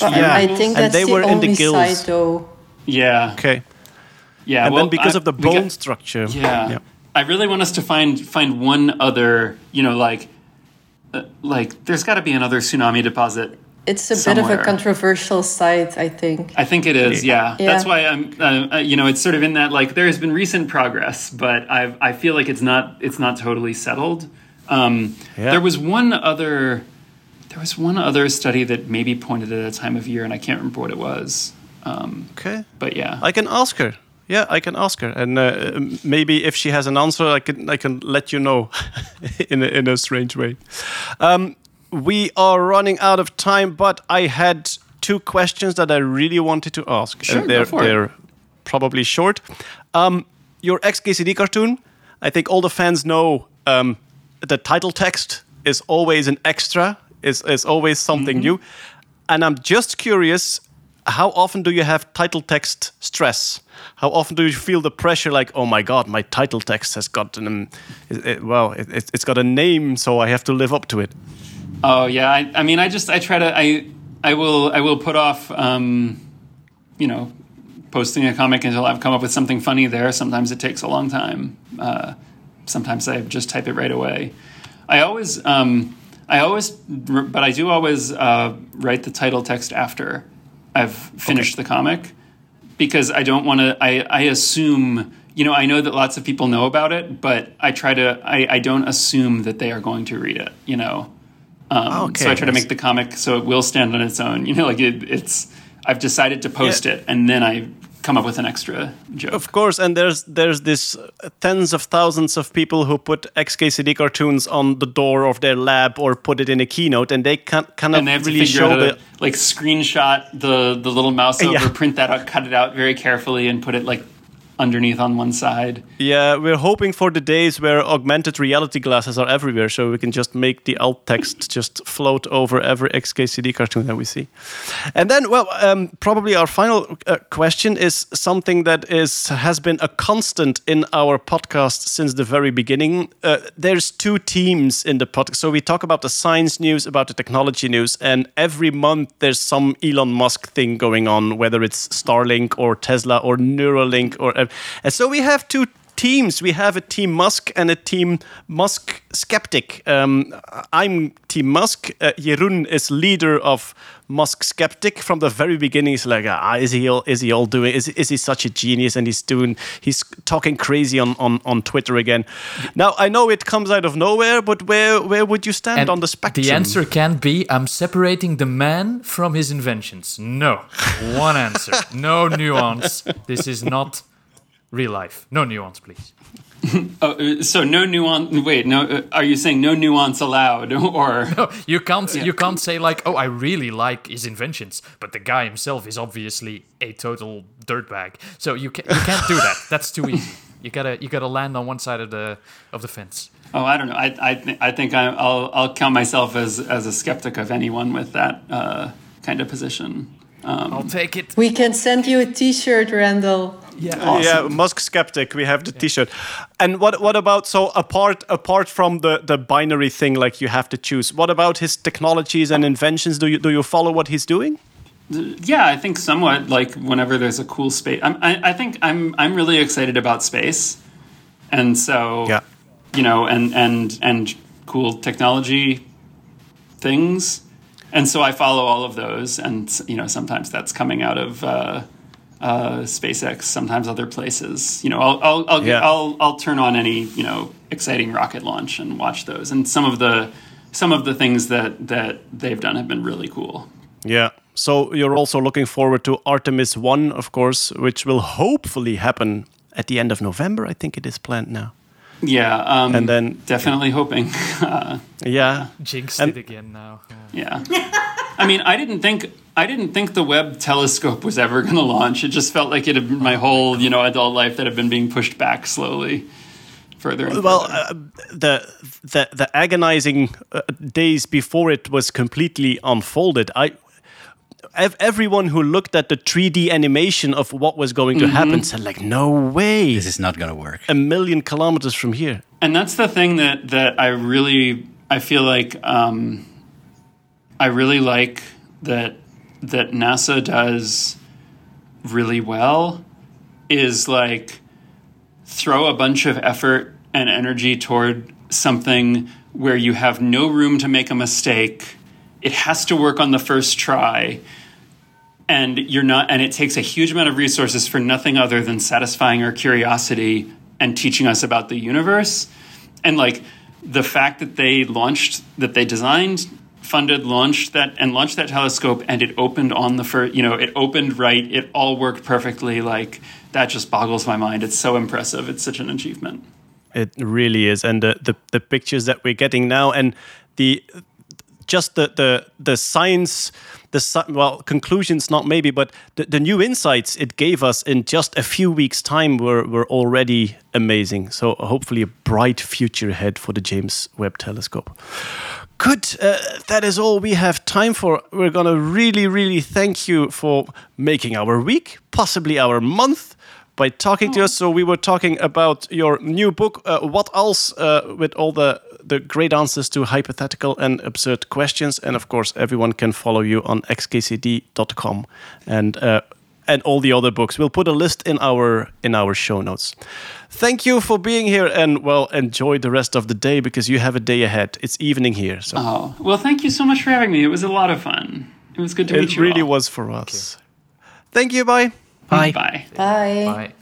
But Yeah. I think And they the were in the only gills. side, though. Yeah, okay, yeah. and well, then because I- of the bone got- structure. Yeah. I really want us to find find one other, you know, like uh, like there's got to be another tsunami deposit. It's a bit of a controversial site, I think. I think it is. Yeah. Yeah. That's why I'm uh, uh, you know, it's sort of in that like there has been recent progress, but I I feel like it's not it's not totally settled. Um Yeah. there was one other there was one other study that maybe pointed at a time of year and I can't remember what it was. Um Okay. but yeah. I can ask her. Yeah, I can ask her, and uh, maybe if she has an answer, I can I can let you know in a, in a strange way. Um, we are running out of time, but I had two questions that I really wanted to ask. Sure, and they're, go for it. they're probably short. Um, your XKCD cartoon, I think all the fans know um, the title text is always an extra, is, is always something Mm-hmm. new. And I'm just curious how often do you have title text stress? How often do you feel the pressure like, oh my God, my title text has got an, um, it, it- well, it, it's- it's got a name, so I have to live up to it. Oh yeah, I, I mean, I just I try to I I will I will put off um, you know posting a comic until I've come up with something funny there. Sometimes it takes a long time. Uh, sometimes I just type it right away. I always um, I always but I do always uh, write the title text after I've finished the comic because I don't want to. I, I assume, you know, I know that lots of people know about it, but I try to. I, I don't assume that they are going to read it. You know, um, Okay, so I try to make the comic so it will stand on its own. You know, like it, it's. I've decided to post Yeah. it, and then I come up with an extra joke. Of course, and there's there's this tens of thousands of people who put XKCD cartoons on the door of their lab or put it in a keynote, and they can't kind of and they really to show the. like screenshot the the little mouse over, Yeah. print that out, cut it out very carefully, and put it like underneath on one side. Yeah, we're hoping for the days where augmented reality glasses are everywhere, so we can just make the alt text just float over every XKCD cartoon that we see. And then, well, um, probably our final uh, question is something that is has been a constant in our podcast since the very beginning. Uh, there's two teams in the podcast, so we talk about the science news, about the technology news, and every month there's some Elon Musk thing going on, whether it's Starlink or Tesla or Neuralink or, and so we have two teams. We have a team Musk and a team Musk skeptic. Um, I'm team Musk. Uh, Jeroen is leader of Musk skeptic from the very beginning. He's like, ah, is he all, is he all doing? Is, is he such a genius? And he's doing, he's talking crazy on, on, on Twitter again. Now I know it comes out of nowhere, but where where would you stand And on the spectrum? The answer can be I'm separating the man from his inventions. No. One answer. No nuance. This is not real life. No nuance, please. Oh, uh, so no nuance. Wait, no. Uh, are you saying no nuance allowed, or No, you can't you can't say like, "Oh, I really like his inventions," but the guy himself is obviously a total dirtbag. So you can, you can't do that. That's too easy. You gotta you gotta land on one side of the of the fence. Oh, I don't know. I I, th- I think I, I'll I'll count myself as as a skeptic of anyone with that uh, kind of position. Um, I'll take it. We can send you a T-shirt, Randall. Yeah. Yeah, Musk skeptic. We have the T-shirt. And what what about so apart apart from the the binary thing, like you have to choose. What about his technologies and inventions? Do you do you follow what he's doing? yeah, I think somewhat like whenever there's a cool space. I'm, I I think I'm I'm really excited about space, and so Yeah. you know, and and and cool technology things, and so I follow all of those, and you know, sometimes that's coming out of. Uh, uh, SpaceX, sometimes other places. You know, I'll I'll I'll, get, Yeah. I'll I'll turn on any you know exciting rocket launch and watch those. And some of the some of the things that that they've done have been really cool. Yeah. So you're also looking forward to Artemis One, of course, which will hopefully happen at the end of November. I think it is planned now. Yeah, um, And then- definitely hoping. Uh, Yeah. Jinxed And- it again now. Yeah. yeah, I mean, I didn't think I didn't think the Webb telescope was ever going to launch. It just felt like it had been my whole you know adult life that had been being pushed back slowly further. And Well, further. uh, the the the agonizing uh, days before it was completely unfolded, I. ev- Everyone who looked at the 3D animation of what was going to happen said, like, no way, This is not going to work. a million kilometers from here. and that's the thing that that I really I feel like um, I really like that that NASA does really well is like throw a bunch of effort and energy toward something where you have no room to make a mistake. It has to work on the first try. And you're not and it takes a huge amount of resources for nothing other than satisfying our curiosity and teaching us about the universe. And like the fact that they launched that they designed funded launched that and launched that telescope and it opened on the first you know it opened right it all worked perfectly like that just boggles my mind. It's so impressive. It's such an achievement. It really is, and the, the the pictures that we're getting now, and the just the the the science the well conclusions not maybe but the, the new insights it gave us in just a few weeks time were were already amazing. So hopefully a bright future ahead for the james webb telescope good uh, that is all we have time for we're gonna really really thank you for making our week possibly our month by talking to us. So we were talking about your new book, uh, What Else, uh, with all the the great answers to hypothetical and absurd questions. And of course, everyone can follow you on xkcd.com and uh, and all the other books. We'll put a list in our in our show notes. Thank you for being here, and well, enjoy the rest of the day because you have a day ahead. It's evening here, so Oh, well, thank you so much for having me. It was a lot of fun. It was good to meet you. it really all. was for us. Thank you. Bye. Bye. Bye. Bye. Bye.